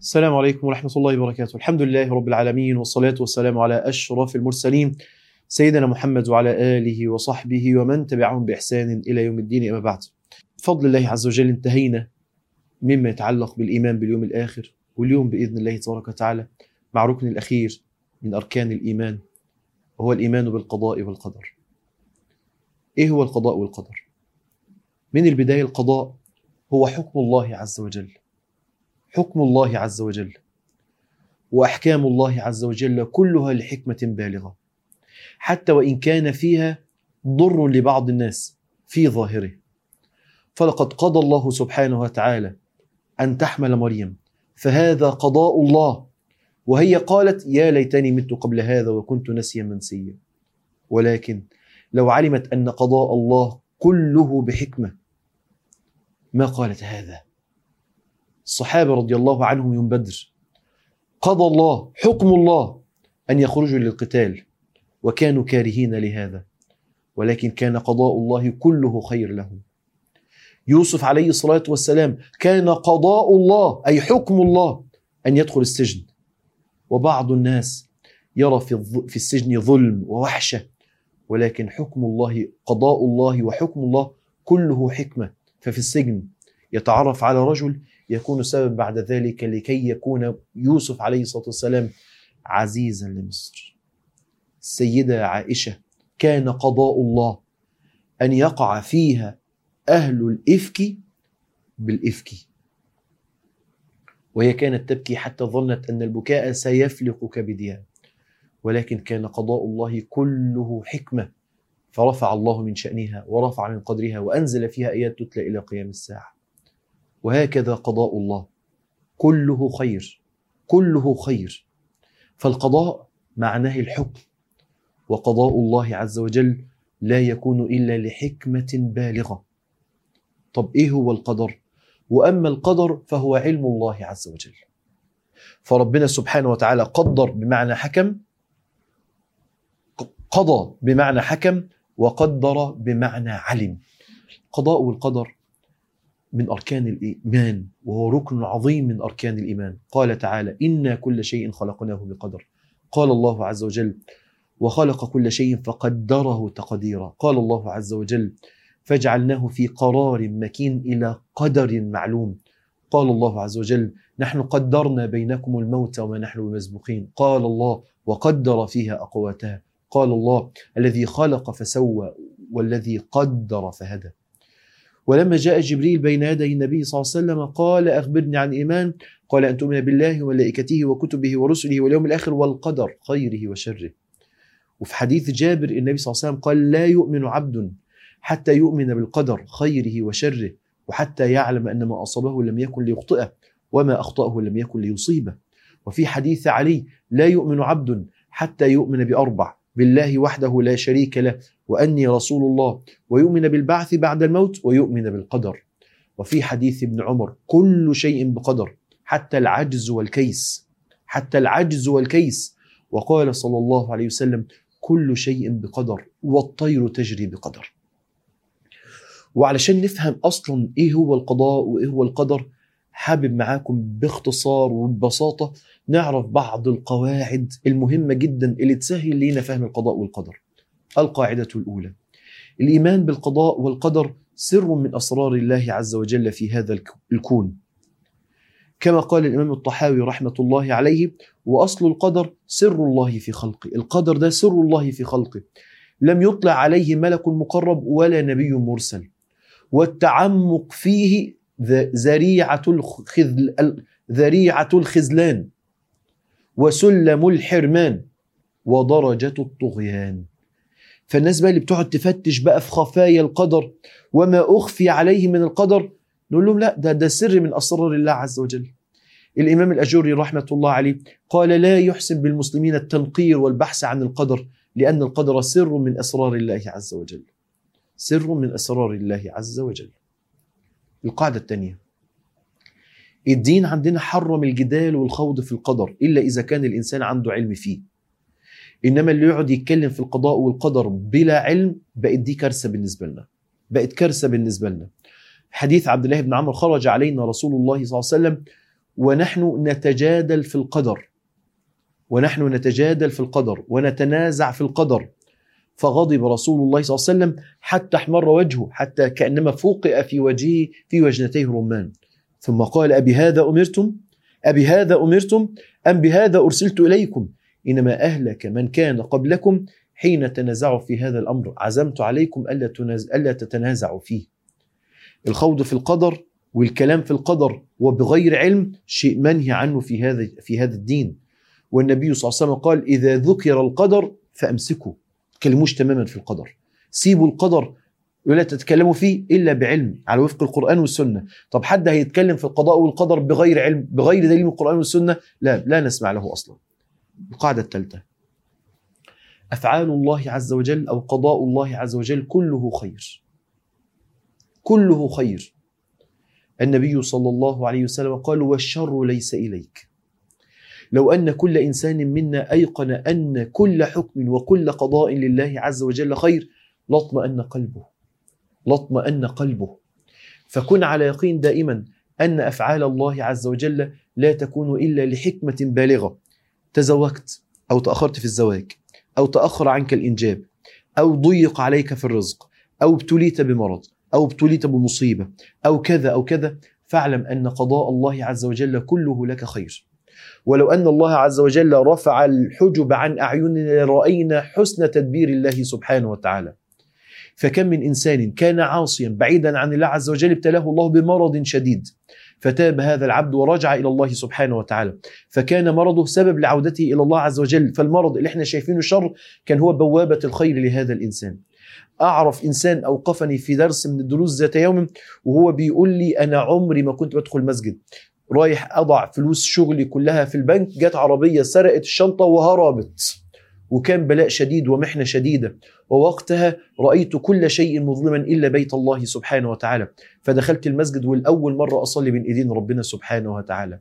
السلام عليكم ورحمة الله وبركاته. الحمد لله رب العالمين والصلاة والسلام على أشرف المرسلين سيدنا محمد وعلى آله وصحبه ومن تبعهم بإحسان إلى يوم الدين أما بعد. بفضل الله عز وجل انتهينا مما يتعلق بالإيمان باليوم الآخر واليوم بإذن الله تبارك وتعالى مع ركن الأخير من أركان الإيمان وهو الإيمان بالقضاء والقدر. إيه هو القضاء والقدر؟ من البداية القضاء هو حكم الله عز وجل. حكم الله عز وجل وأحكام الله عز وجل كلها لحكمة بالغة. حتى وإن كان فيها ضر لبعض الناس في ظاهره. فلقد قضى الله سبحانه وتعالى أن تحمل مريم. فهذا قضاء الله. وهي قالت يا ليتني مت قبل هذا وكنت نسيا منسيا. ولكن لو علمت أن قضاء الله كله بحكمة ما قالت هذا؟ الصحابة رضي الله عنهم يوم بدر. قضى الله حكم الله أن يخرجوا للقتال وكانوا كارهين لهذا. ولكن كان قضاء الله كله خير لهم. يوسف عليه الصلاة والسلام كان قضاء الله أي حكم الله أن يدخل السجن. وبعض الناس يرى في السجن ظلم ووحشة. ولكن حكم الله قضاء الله وحكم الله كله حكمة. ففي السجن يتعرف على رجل يكون سبب بعد ذلك لكي يكون يوسف عليه الصلاة والسلام عزيزا لمصر. السيده عائشة كان قضاء الله أن يقع فيها أهل الإفك بالإفك. وهي كانت تبكي حتى ظنت أن البكاء سيفلق كبدها. ولكن كان قضاء الله كله حكمة فرفع الله من شأنها ورفع من قدرها وأنزل فيها آيات تتلى إلى قيام الساعة. وهكذا قضاء الله. كله خير كله خير. فالقضاء معناه الحكم. وقضاء الله عز وجل لا يكون إلا لحكمة بالغة. طب إيه هو القدر؟ وأما القدر فهو علم الله عز وجل. فربنا سبحانه وتعالى قدر بمعنى حكم قضى بمعنى حكم وقدر بمعنى علم. القضاء والقدر من أركان الإيمان وهو ركن عظيم من أركان الإيمان. قال تعالى إنا كل شيء خلقناه بقدر قال الله عز وجل وخلق كل شيء فقدره تقديرا قال الله عز وجل فجعلناه في قرار مكين إلى قدر معلوم قال الله عز وجل نحن قدرنا بينكم الموت وما نحن بمسبوقين قال الله وقدر فيها أقواتها قال الله الذي خلق فسوى والذي قدر فهدى ولما جاء جبريل بين يدي النبي صلى الله عليه وسلم قال أخبرني عن الإيمان قال أن تؤمن بالله وملائكته وكتبه ورسله واليوم الآخر والقدر خيره وشره. وفي حديث جابر النبي صلى الله عليه وسلم قال لا يؤمن عبد حتى يؤمن بالقدر خيره وشره وحتى يعلم أن ما أصابه لم يكن ليخطئه وما أخطأه لم يكن ليصيبه. وفي حديث علي لا يؤمن عبد حتى يؤمن بأربع بالله وحده لا شريك له وأني رسول الله ويؤمن بالبعث بعد الموت ويؤمن بالقدر. وفي حديث ابن عمر كل شيء بقدر حتى العجز والكيس حتى العجز والكيس. وقال صلى الله عليه وسلم كل شيء بقدر والطير تجري بقدر. وعلشان نفهم أصلا إيه هو القضاء وإيه هو القدر حابب معاكم باختصار وببساطة نعرف بعض القواعد المهمة جدا اللي تسهل لينا فهم القضاء والقدر. القاعدة الأولى الإيمان بالقضاء والقدر سر من أسرار الله عز وجل في هذا الكون. كما قال الإمام الطحاوي رحمة الله عليه وأصل القدر سر الله في خلقه، القدر ده سر الله في خلقه. لم يطلع عليه ملك مقرب ولا نبي مرسل. والتعمق فيه ذريعة الخذل ذريعة الخذلان وسلم الحرمان ودرجة الطغيان فالناس بقى اللي بتقعد تفتش بقى في خفايا القدر وما أخفي عليه من القدر نقول لهم لا ده ده سر من أسرار الله عز وجل. الإمام الأجوري رحمة الله عليه قال لا يحسن بالمسلمين التنقير والبحث عن القدر لأن القدر سر من أسرار الله عز وجل. سر من أسرار الله عز وجل. القاعدة الثانية. الدين عندنا حرم الجدال والخوض في القدر إلا إذا كان الإنسان عنده علم فيه. إنما اللي يقعد يتكلم في القضاء والقدر بلا علم بقت دي كارثة بالنسبة لنا. بقت كارثة بالنسبة لنا. حديث عبد الله بن عمرو خرج علينا رسول الله صلى الله عليه وسلم ونحن نتجادل في القدر. ونحن نتجادل في القدر ونتنازع في القدر. فغضب رسول الله صلى الله عليه وسلم حتى احمر وجهه حتى كأنما فوقئ في وجهه في وجنتيه رمان. ثم قال أبي هذا أمرتم؟ أبي هذا أمرتم؟ أم بهذا أرسلت إليكم؟ إنما أهلك من كان قبلكم حين تنازعوا في هذا الأمر. عزمت عليكم ألا تناز... ألا تتنازعوا فيه. الخوض في القدر والكلام في القدر وبغير علم شيء منهي عنه في هذا في هذا الدين. والنبي صلى الله عليه وسلم قال إذا ذكر القدر فأمسكوا. تكلموش تماما في القدر. سيبوا القدر ولا تتكلموا فيه إلا بعلم على وفق القرآن والسنة. طب حد هيتكلم في القضاء والقدر بغير علم بغير دليل من القرآن والسنة؟ لا لا نسمع له أصلا. القاعدة الثالثة. أفعال الله عز وجل أو قضاء الله عز وجل كله خير. كله خير. النبي صلى الله عليه وسلم قال والشر ليس إليك. لو أن كل إنسان منا أيقن أن كل حكم وكل قضاء لله عز وجل خير لأطمأن قلبه. لأطمأن قلبه. فكن على يقين دائما أن أفعال الله عز وجل لا تكون إلا لحكمة بالغة. تزوجت أو تأخرت في الزواج أو تأخر عنك الإنجاب أو ضيق عليك في الرزق أو ابتليت بمرض أو ابتليت بمصيبة أو كذا أو كذا فاعلم أن قضاء الله عز وجل كله لك خير. ولو أن الله عز وجل رفع الحجب عن أعيننا لرأينا حسن تدبير الله سبحانه وتعالى. فكم من إنسان كان عاصيا بعيدا عن الله عز وجل ابتلاه الله بمرض شديد. فتاب هذا العبد ورجع إلى الله سبحانه وتعالى. فكان مرضه سبب لعودته إلى الله عز وجل. فالمرض اللي إحنا شايفينه شر كان هو بوابة الخير لهذا الإنسان. أعرف إنسان أوقفني في درس من الدروس ذات يوم وهو بيقول لي أنا عمري ما كنت بدخل مسجد. رايح أضع فلوس شغلي كلها في البنك جت عربية سرقت الشنطة وهربت. وكان بلاء شديد ومحنة شديدة. ووقتها رأيت كل شيء مظلما إلا بيت الله سبحانه وتعالى. فدخلت المسجد والأول مرة أصلي بين ايدين ربنا سبحانه وتعالى.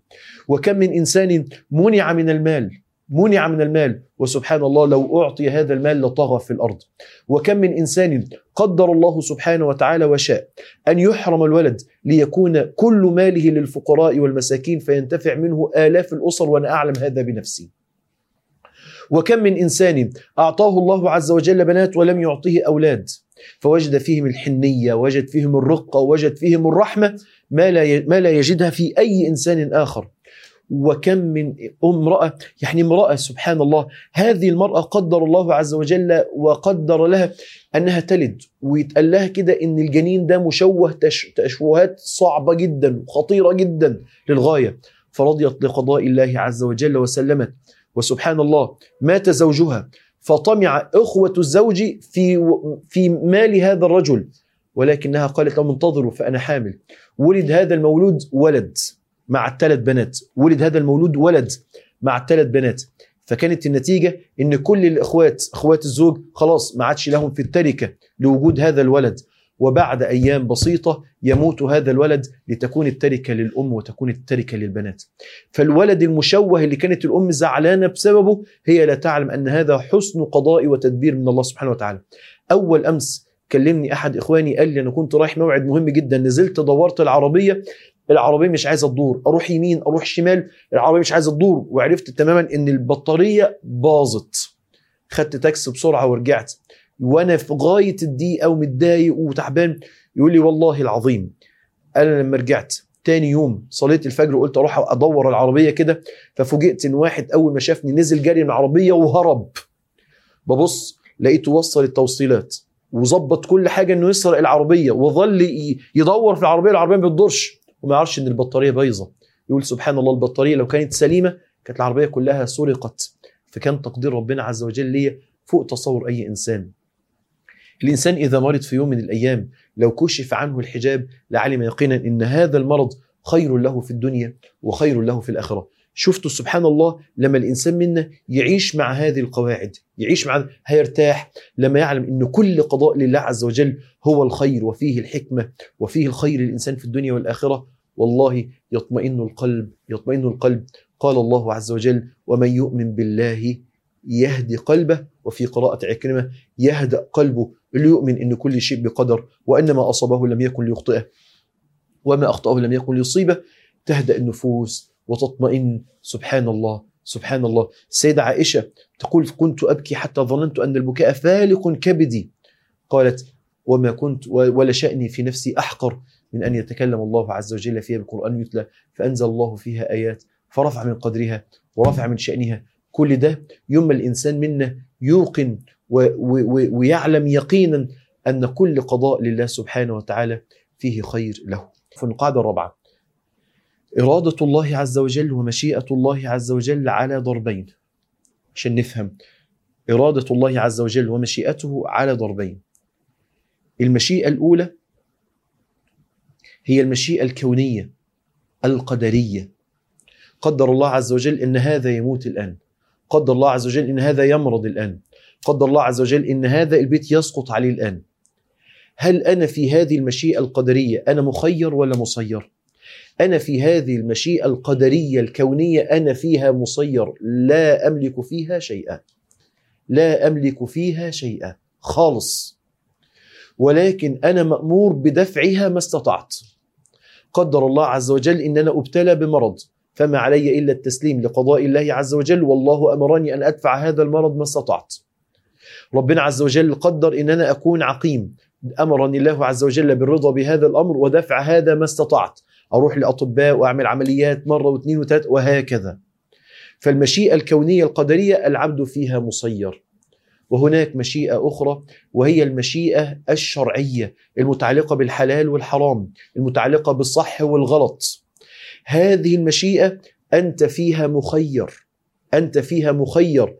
وكم من إنسان منع من المال منع من المال وسبحان الله لو أعطي هذا المال لطغى في الأرض. وكم من إنسان قدر الله سبحانه وتعالى وشاء أن يحرم الولد ليكون كل ماله للفقراء والمساكين فينتفع منه آلاف الأسر وأنا أعلم هذا بنفسي. وكم من إنسان أعطاه الله عز وجل بنات ولم يعطيه أولاد؟ فوجد فيهم الحنية وجد فيهم الرقة وجد فيهم الرحمة ما لا ما لا يجدها في أي إنسان آخر. وكم من امرأة يعني امرأة سبحان الله هذه المرأة قدر الله عز وجل وقدر لها أنها تلد ويتقال لها كده أن الجنين ده مشوه تشوهات صعبة جدا وخطيرة جدا للغاية. فرضيت لقضاء الله عز وجل وسلمت. وسبحان الله مات زوجها. فطمع إخوة الزوج في في مال هذا الرجل. ولكنها قالت لهم انتظروا فأنا حامل. ولد هذا المولود ولد مع الثلاث بنات. ولد هذا المولود ولد مع الثلاث بنات. فكانت النتيجة إن كل الإخوات إخوات الزوج خلاص ما عادش لهم في التركة لوجود هذا الولد. وبعد أيام بسيطة يموت هذا الولد لتكون التركة للأم وتكون التركة للبنات. فالولد المشوه اللي كانت الأم زعلانة بسببه هي لا تعلم أن هذا حسن قضاء وتدبير من الله سبحانه وتعالى. أول أمس كلمني أحد إخواني قال لي أنا كنت رايح موعد مهم جدا نزلت دورت العربية العربية مش عايزة تدور أروح يمين أروح شمال العربية مش عايزة تدور وعرفت تماما إن البطارية باظت. خدت تاكسي بسرعة ورجعت. وأنا في غاية الدقيقه ومتضايق وتعبان يقول لي والله العظيم أنا لما رجعت تاني يوم صليت الفجر وقلت أروح أدور العربية كده ففوجئت إن واحد أول ما شافني نزل جري من العربية وهرب. ببص لقيته وصل التوصيلات وظبط كل حاجة إنه يسرق العربية وظل يدور في العربية العربية ما بتدورش وما يعرفش إن البطارية بايظة. يقول سبحان الله البطارية لو كانت سليمة كانت العربية كلها سرقت. فكان تقدير ربنا عز وجل ليا فوق تصور أي إنسان. الإنسان إذا مرض في يوم من الأيام لو كشف عنه الحجاب لعلم يقينا إن هذا المرض خير له في الدنيا وخير له في الآخرة. شفتوا سبحان الله لما الإنسان منا يعيش مع هذه القواعد يعيش مع هيرتاح لما يعلم إن كل قضاء لله عز وجل هو الخير وفيه الحكمة وفيه الخير للإنسان في الدنيا والآخرة والله يطمئن القلب يطمئن القلب. قال الله عز وجل ومن يؤمن بالله يهدي قلبه وفي قراءة عكرمة يهدأ قلبه اللي يؤمن إن كل شيء بقدر وان ما أصابه لم يكن ليخطئه وما أخطأه لم يكن ليصيبه تهدأ النفوس وتطمئن. سبحان الله سبحان الله السيدة عائشة تقول كنت أبكي حتى ظننت أن البكاء فالق كبدي. قالت وما كنت ولا شأني في نفسي أحقر من أن يتكلم الله عز وجل فيها بالقرآن يتلى فأنزل الله فيها آيات فرفع من قدرها ورفع من شأنها. كل ده يوم الإنسان منا يوقن ويعلم يقينا أن كل قضاء لله سبحانه وتعالى فيه خير له. في القاعدة الرابعة. إرادة الله عز وجل ومشيئة الله عز وجل على ضربين. عشان نفهم. إرادة الله عز وجل ومشيئته على ضربين. المشيئة الأولى هي المشيئة الكونية القدرية. قدر الله عز وجل إن هذا يموت الآن. قدر الله عز وجل إن هذا يمرض الآن. قدر الله عز وجل إن هذا البيت يسقط عليه الآن. هل أنا في هذه المشيئة القدرية أنا مخير ولا مسير؟ أنا في هذه المشيئة القدرية الكونية أنا فيها مسير لا أملك فيها شيئا. لا أملك فيها شيئا. خالص. ولكن أنا مأمور بدفعها ما استطعت. قدر الله عز وجل إن أنا أبتلى بمرض. فما علي إلا التسليم لقضاء الله عز وجل والله أمرني أن أدفع هذا المرض ما استطعت. ربنا عز وجل قدر إن أنا أكون عقيم. أمرني الله عز وجل بالرضا بهذا الأمر ودفع هذا ما استطعت. أروح لأطباء وأعمل عمليات مرة واثنين وثلاثة وهكذا. فالمشيئة الكونية القدرية العبد فيها مسير. وهناك مشيئة أخرى وهي المشيئة الشرعية المتعلقة بالحلال والحرام المتعلقة بالصح والغلط. هذه المشيئة أنت فيها مخير. أنت فيها مخير.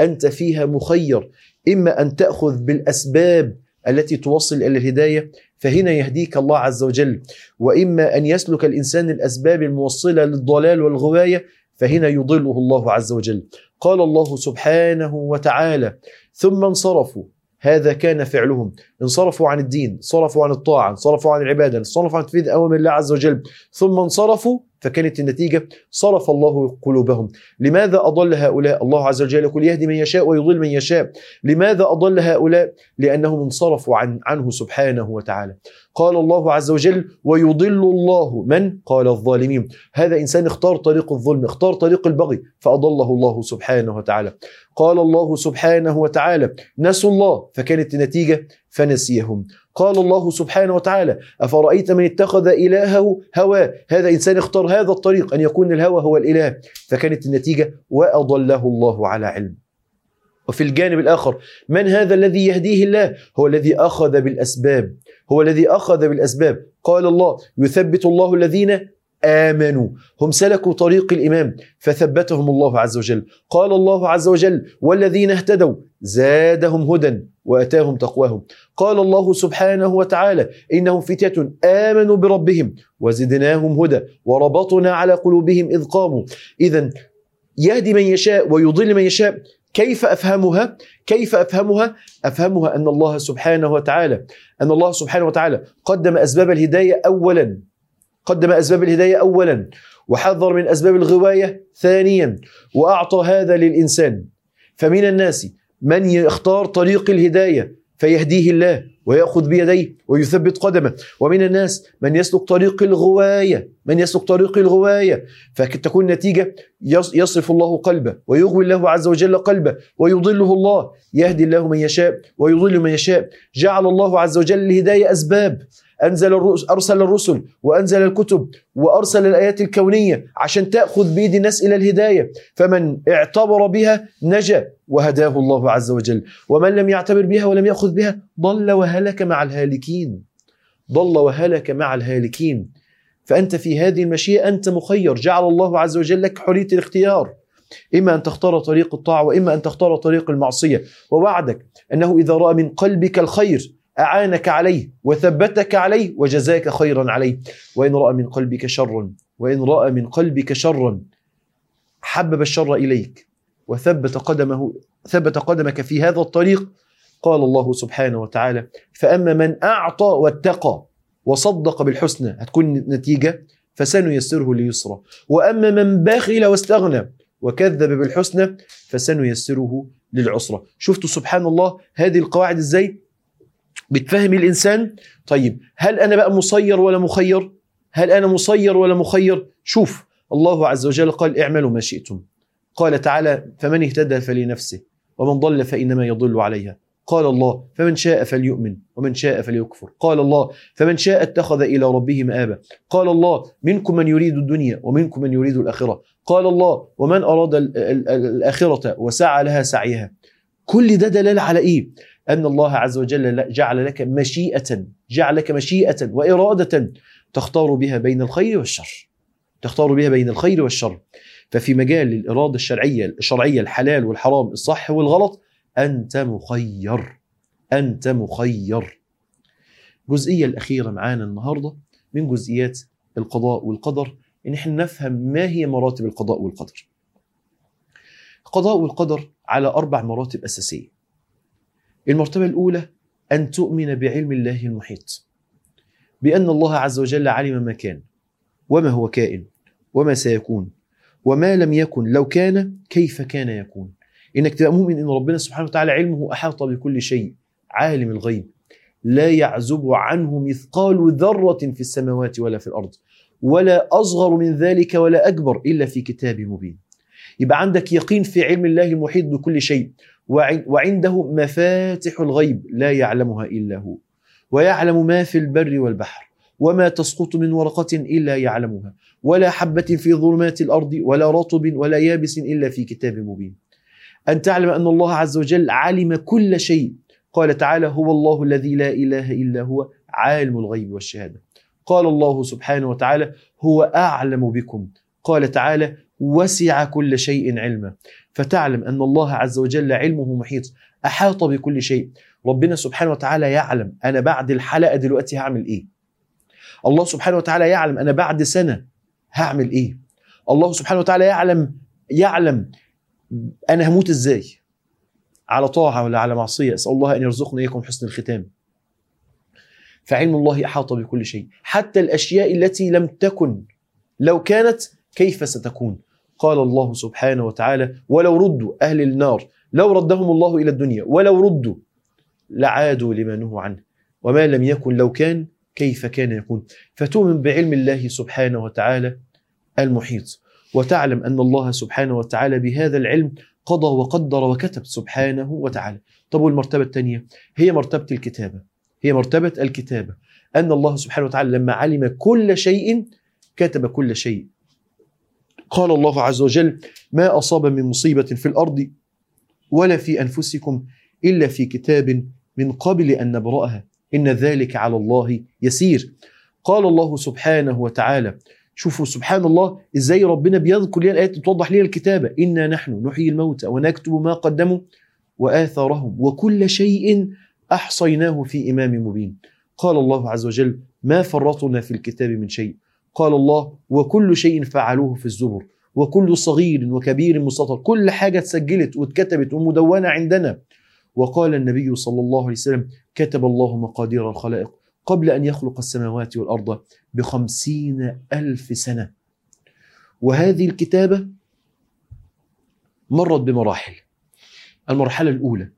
أنت فيها مخير. إما أن تأخذ بالأسباب التي توصل إلى الهداية فهنا يهديك الله عز وجل. وإما أن يسلك الإنسان الأسباب الموصلة للضلال والغواية فهنا يضله الله عز وجل. قال الله سبحانه وتعالى ثم انصرفوا. هذا كان فعلهم. انصرفوا عن الدين صرفوا عن الطاعة انصرفوا عن العبادة انصرفوا عن تنفيذ أوامر الله عز وجل. ثم انصرفوا فكانت النتيجة صرف الله قلوبهم. لماذا أضل هؤلاء؟ الله عز وجل يقول يهدي من يشاء ويضل من يشاء. لماذا أضل هؤلاء؟ لأنهم انصرفوا عن عنه سبحانه وتعالى. قال الله عز وجل ويضل الله من؟ قال الظالمين. هذا إنسان اختار طريق الظلم اختار طريق البغي فأضله الله سبحانه وتعالى. قال الله سبحانه وتعالى نسوا الله فكانت النتيجة فنسيهم. قال الله سبحانه وتعالى أفرأيت من اتخذ إلهه هواه هذا إنسان اختار هذا الطريق أن يكون الهوى هو الإله. فكانت النتيجة وأضله الله على علم. وفي الجانب الآخر من هذا الذي يهديه الله؟ هو الذي أخذ بالأسباب. هو الذي أخذ بالأسباب. قال الله يثبت الله الذين آمنوا. هم سلكوا طريق الإمام فثبتهم الله عز وجل. قال الله عز وجل والذين اهتدوا زادهم هدى وأتاهم تقواهم. قال الله سبحانه وتعالى إنهم فتية آمنوا بربهم وزدناهم هدى وربطنا على قلوبهم إذ قاموا. اذا يهدي من يشاء ويضل من يشاء. كيف أفهمها؟ كيف أفهمها؟ أفهمها أن الله سبحانه وتعالى أن الله سبحانه وتعالى قدم أسباب الهداية اولا. قدم أسباب الهداية اولا وحذر من أسباب الغواية ثانيا وأعطى هذا للإنسان. فمن الناس من يختار طريق الهداية فيهديه الله ويأخذ بيديه ويثبت قدمه. ومن الناس من يسلك طريق الغواية من يسلك طريق الغواية فتكون نتيجة يصرف الله قلبه ويغوي الله عز وجل قلبه ويضله الله. يهدي الله من يشاء ويضل من يشاء. جعل الله عز وجل الهداية أسباب. أنزل الرسل أرسل الرسل وأنزل الكتب وأرسل الآيات الكونية عشان تأخذ بيد الناس إلى الهداية. فمن اعتبر بها نجا وهداه الله عز وجل. ومن لم يعتبر بها ولم يأخذ بها ضل وهلك مع الهالكين. ضل وهلك مع الهالكين. فأنت في هذه المشيئة أنت مخير. جعل الله عز وجل لك حرية الاختيار. إما أن تختار طريق الطاعة وإما أن تختار طريق المعصية. ووعدك أنه إذا رأى من قلبك الخير أعانك عليه وثبتك عليه وجزاك خيرا عليه. وإن رأى من قلبك شرا وإن رأى من قلبك شرا حبب الشر إليك وثبت قدمه ثبت قدمك في هذا الطريق. قال الله سبحانه وتعالى فأما من أعطى واتقى وصدق بالحسنى هتكون نتيجة؟ فسنيسره ليسرى. وأما من بخل واستغنى وكذب بالحسنى فسنيسره للعسرة شفتوا سبحان الله هذه القواعد إزاي؟ بتفهم الإنسان؟ طيب هل أنا بقى مسير ولا مخير؟ هل أنا مسير ولا مخير؟ شوف الله عز وجل قال اعملوا ما شئتم. قال تعالى فمن اهتدى فلنفسه ومن ضل فإنما يضل عليها. قال الله فمن شاء فليؤمن ومن شاء فليكفر. قال الله فمن شاء اتخذ إلى ربه مآبا. قال الله منكم من يريد الدنيا ومنكم من يريد الآخرة. قال الله ومن أراد ال- ال- ال- الآخرة وسعى لها سعيها. كل ده دلالة على إيه؟ أن الله عز وجل جعل لك مشيئة جعل لك مشيئة وإرادة تختار بها بين الخير والشر. تختار بها بين الخير والشر. ففي مجال الإرادة الشرعية الشرعية الحلال والحرام الصح والغلط أنت مخير. أنت مخير. الجزئية الأخيرة معانا النهاردة من جزئيات القضاء والقدر إن إحنا نفهم ما هي مراتب القضاء والقدر. القضاء والقدر على أربع مراتب أساسية. المرتبة الأولى أن تؤمن بعلم الله المحيط بأن الله عز وجل علم ما كان وما هو كائن وما سيكون وما لم يكن لو كان كيف كان يكون. إنك تبقى مؤمن إن ربنا سبحانه وتعالى علمه أحاط بكل شيء عالم الغيب لا يعزب عنه مثقال ذرة في السماوات ولا في الأرض ولا أصغر من ذلك ولا أكبر إلا في كتاب مبين. يبقى عندك يقين في علم الله المحيط بكل شيء وعنده مفاتح الغيب لا يعلمها إلا هو ويعلم ما في البر والبحر وما تسقط من ورقة إلا يعلمها ولا حبة في ظلمات الأرض ولا رطب ولا يابس إلا في كتاب مبين. أن تعلم أن الله عز وجل علم كل شيء. قال تعالى هو الله الذي لا إله إلا هو عالم الغيب والشهادة. قال الله سبحانه وتعالى هو أعلم بكم. قال تعالى وسع كل شيء علما فتعلم أن الله عز وجل علمه محيط. أحاط بكل شيء. ربنا سبحانه وتعالى يعلم أنا بعد الحلقة دلوقتي هعمل إيه. الله سبحانه وتعالى يعلم أنا بعد سنة هعمل إيه. الله سبحانه وتعالى يعلم يعلم أنا هموت إزاي. على طاعة ولا على معصية. أسأل الله أن يرزقنا اياكم حسن الختام. فعلم الله أحاط بكل شيء. حتى الأشياء التي لم تكن لو كانت كيف ستكون. قال الله سبحانه وتعالى ولو ردوا أهل النار لو ردهم الله إلى الدنيا ولو ردوا لعادوا لما نهوا عنه وما لم يكن لو كان كيف كان يكون فتؤمن بعلم الله سبحانه وتعالى المحيط وتعلم أن الله سبحانه وتعالى بهذا العلم قضى وقدر وكتب سبحانه وتعالى. طب والمرتبة الثانية هي مرتبة الكتابة. هي مرتبة الكتابة أن الله سبحانه وتعالى لما علم كل شيء كتب كل شيء. قال الله عز وجل: ما أصاب من مصيبة في الأرض ولا في أنفسكم إلا في كتاب من قبل أن نبرأها. إن ذلك على الله يسير. قال الله سبحانه وتعالى شوفوا سبحان الله إزاي ربنا بيذكر لنا الآيات توضح لنا الكتابة. إنا نحن نحيي الموتى ونكتب ما قدموا وآثارهم وكل شيء أحصيناه في إمام مبين. قال الله عز وجل ما فرطنا في الكتاب من شيء. قال الله وكل شيء فعلوه في الزبر وكل صغير وكبير مستطر كل حاجة اتسجلت واتكتبت ومدونة عندنا. وقال النبي صلى الله عليه وسلم كتب الله مقادير الخلائق قبل أن يخلق السماوات والأرض بخمسين ألف سنة. وهذه الكتابة مرت بمراحل. المرحلة الأولى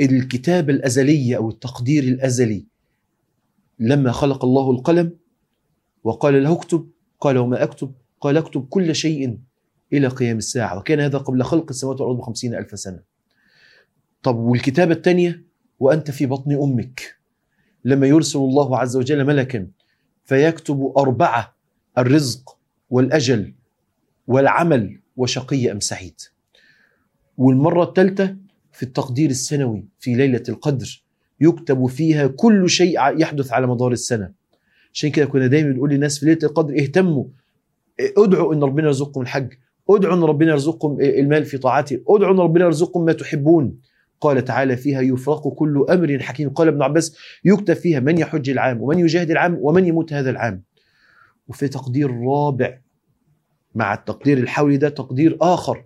الكتابة الأزلية أو التقدير الأزلي لما خلق الله القلم وقال له اكتب قال وما أكتب قال اكتب كل شيء إلى قيام الساعة وكان هذا قبل خلق السماوات والأرض بخمسين ألف سنة. طب والكتابة الثانية؟ وأنت في بطن أمك. لما يرسل الله عز وجل ملكا فيكتب أربعة الرزق والأجل والعمل وشقي أم سعيد. والمرة الثالثة في التقدير السنوي في ليلة القدر يكتب فيها كل شيء يحدث على مدار السنة. عشان كده كنا دايما بنقول للناس في ليلة القدر اهتموا. ادعوا إن ربنا يرزقكم الحج. ادعوا إن ربنا يرزقكم المال في طاعته. ادعوا إن ربنا يرزقكم ما تحبون. قال تعالى فيها يفرق كل أمر حكيم. قال ابن عباس يكتب فيها من يحج العام ومن يجاهد العام ومن يموت هذا العام. وفي تقدير رابع مع التقدير الحولي ده تقدير آخر.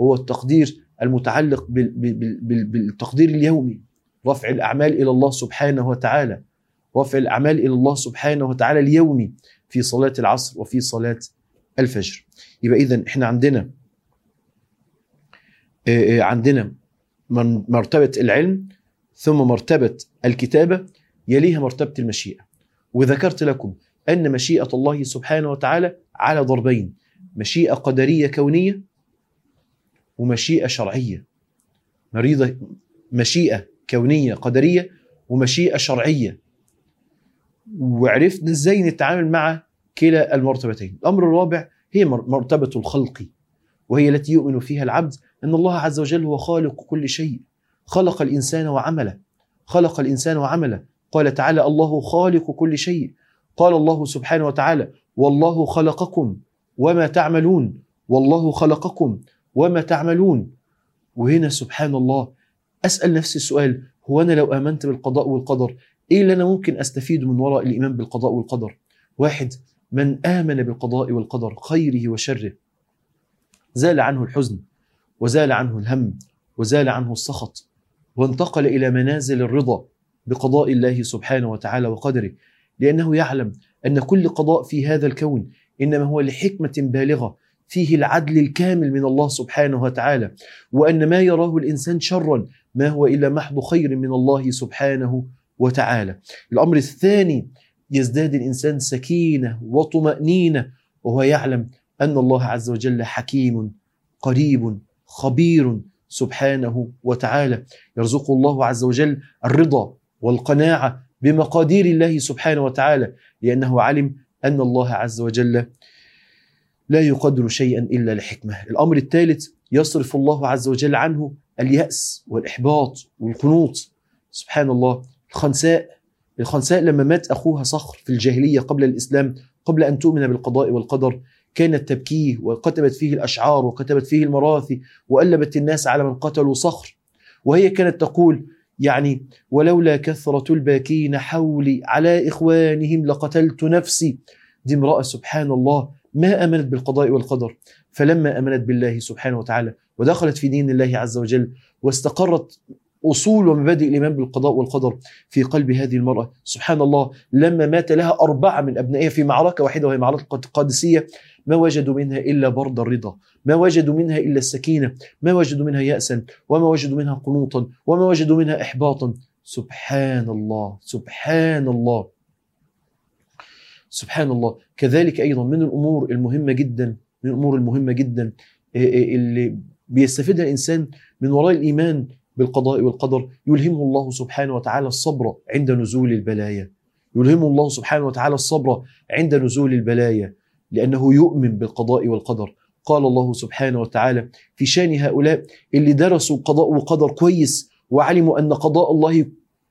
هو التقدير المتعلق بال- بال- بال- بالتقدير اليومي. رفع الأعمال إلى الله سبحانه وتعالى. رفع الأعمال إلى الله سبحانه وتعالى اليومي في صلاة العصر وفي صلاة الفجر. يبقى اذا إحنا عندنا آه، آه، عندنا مرتبة العلم ثم مرتبة الكتابة يليها مرتبة المشيئة. وذكرت لكم أن مشيئة الله سبحانه وتعالى على ضربين مشيئة قدرية كونية ومشيئة شرعية. مريضة مشيئة كونية قدرية ومشيئة شرعية. وعرفنا إزاي نتعامل مع كلا المرتبتين. الأمر الرابع هي مرتبة الخلق وهي التي يؤمن فيها العبد أن الله عز وجل هو خالق كل شيء. خلق الإنسان وعمله. خلق الإنسان وعمله. قال تعالى الله خالق كل شيء. قال الله سبحانه وتعالى والله خلقكم وما تعملون. والله خلقكم وما تعملون. وهنا سبحان الله أسأل نفسي السؤال هو أنا لو آمنت بالقضاء والقدر إيه اللي أنا ممكن أستفيد من وراء الإيمان بالقضاء والقدر؟ واحد من آمن بالقضاء والقدر خيره وشره. زال عنه الحزن وزال عنه الهم وزال عنه السخط وانتقل إلى منازل الرضا بقضاء الله سبحانه وتعالى وقدره. لأنه يعلم أن كل قضاء في هذا الكون إنما هو لحكمة بالغة فيه العدل الكامل من الله سبحانه وتعالى. وأن ما يراه الإنسان شرا ما هو إلا محض خير من الله سبحانه وتعالى. الأمر الثاني يزداد الإنسان سكينة وطمأنينة وهو يعلم أن الله عز وجل حكيم قريب خبير سبحانه وتعالى. يرزق الله عز وجل الرضا والقناعة بمقادير الله سبحانه وتعالى لأنه علم أن الله عز وجل لا يقدر شيئا إلا لحكمة. الأمر الثالث يصرف الله عز وجل عنه اليأس والإحباط والقنوط. سبحان الله الخنساء. الخنساء لما مات أخوها صخر في الجاهلية قبل الإسلام قبل أن تؤمن بالقضاء والقدر كانت تبكيه وكتبت فيه الأشعار وكتبت فيه المراثي وألبت الناس على من قتلوا صخر. وهي كانت تقول يعني ولولا كثرة الباكين حولي على إخوانهم لقتلت نفسي. دي امرأة سبحان الله ما أمنت بالقضاء والقدر. فلما أمنت بالله سبحانه وتعالى ودخلت في دين الله عز وجل واستقرت أصول ومبادئ الإيمان بالقضاء والقدر في قلب هذه المرأة. سبحان الله لما مات لها أربعة من أبنائها في معركة واحدة وهي معركة القادسية ما وجدوا منها إلا برد الرضا ما وجدوا منها إلا السكينة ما وجدوا منها ياسا وما وجدوا منها قنوطا وما وجدوا منها احباطا. سبحان الله سبحان الله سبحان الله كذلك أيضا من الأمور المهمة جدا من الأمور المهمة جدا اللي بيستفيدها الإنسان من وراء الإيمان بالقضاء والقدر يلهمه الله سبحانه وتعالى الصبر عند نزول البلايا. يلهمه الله سبحانه وتعالى الصبر عند نزول البلايا لأنه يؤمن بالقضاء والقدر. قال الله سبحانه وتعالى في شأن هؤلاء اللي درسوا قضاء وقدر كويس وعلموا أن قضاء الله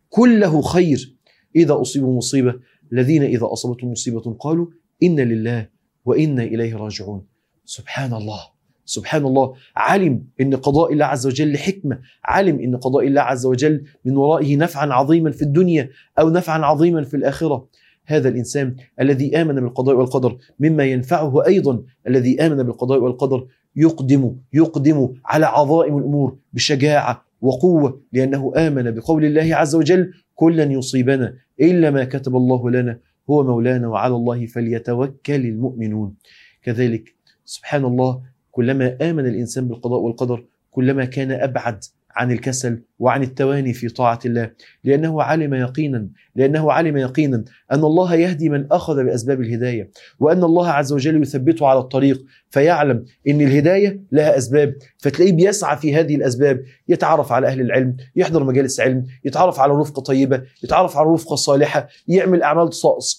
كله خير. إذا أصيبوا مصيبة الذين إذا أصابتهم مصيبة قالوا إن لله وإنا إليه راجعون. سبحان الله. سبحان الله علم إن قضاء الله عز وجل حكمه، علم إن قضاء الله عز وجل من ورائه نفعا عظيما في الدنيا أو نفعا عظيما في الآخرة. هذا الإنسان الذي آمن بالقضاء والقدر مما ينفعه أيضا الذي آمن بالقضاء والقدر يقدم يقدم على عظائم الأمور بشجاعة وقوة لأنه آمن بقول الله عز وجل كلا يصيبنا إلا ما كتب الله لنا هو مولانا وعلى الله فليتوكل المؤمنون كذلك سبحان الله كلما آمن الإنسان بالقضاء والقدر كلما كان أبعد عن الكسل وعن التواني في طاعة الله. لأنه علم يقينا لأنه علم يقينا أن الله يهدي من أخذ بأسباب الهداية وأن الله عز وجل يثبته على الطريق فيعلم أن الهداية لها أسباب. فتلاقيه بيسعى في هذه الأسباب يتعرف على أهل العلم يحضر مجالس علم يتعرف على رفقة طيبة يتعرف على رفقة صالحة يعمل أعمال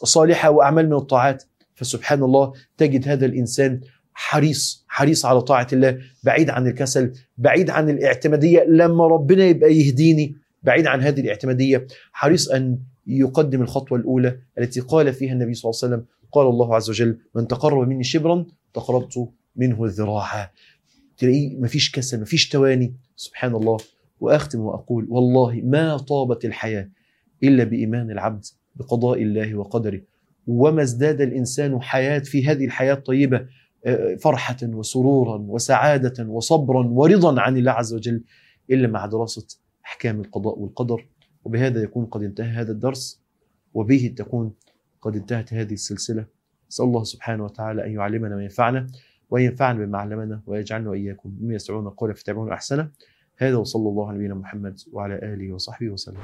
صالحة وأعمال من الطاعات. فسبحان الله تجد هذا الإنسان حريص حريص على طاعة الله بعيد عن الكسل بعيد عن الاعتمادية لما ربنا يبقى يهديني بعيد عن هذه الاعتمادية حريص أن يقدم الخطوة الأولى التي قال فيها النبي صلى الله عليه وسلم قال الله عز وجل من تقرب مني شبرا تقربت منه الذراع. تلاقيه مفيش كسل مفيش تواني. سبحان الله وأختم وأقول والله ما طابت الحياة إلا بإيمان العبد بقضاء الله وقدره. وما ازداد الإنسان حياة في هذه الحياة الطيبة فرحة وسرورا وسعادة وصبرا ورضا عن الله عز وجل إلا مع دراسة أحكام القضاء والقدر. وبهذا يكون قد انتهى هذا الدرس وبه تكون قد انتهت هذه السلسلة. أسأل الله سبحانه وتعالى أن يعلمنا ما ينفعنا وينفعنا بما علمنا ويجعلنا وإياكم مما يسعون القول فيتبعون أحسنه. هذا وصلى الله على نبينا محمد وعلى آله وصحبه وسلم.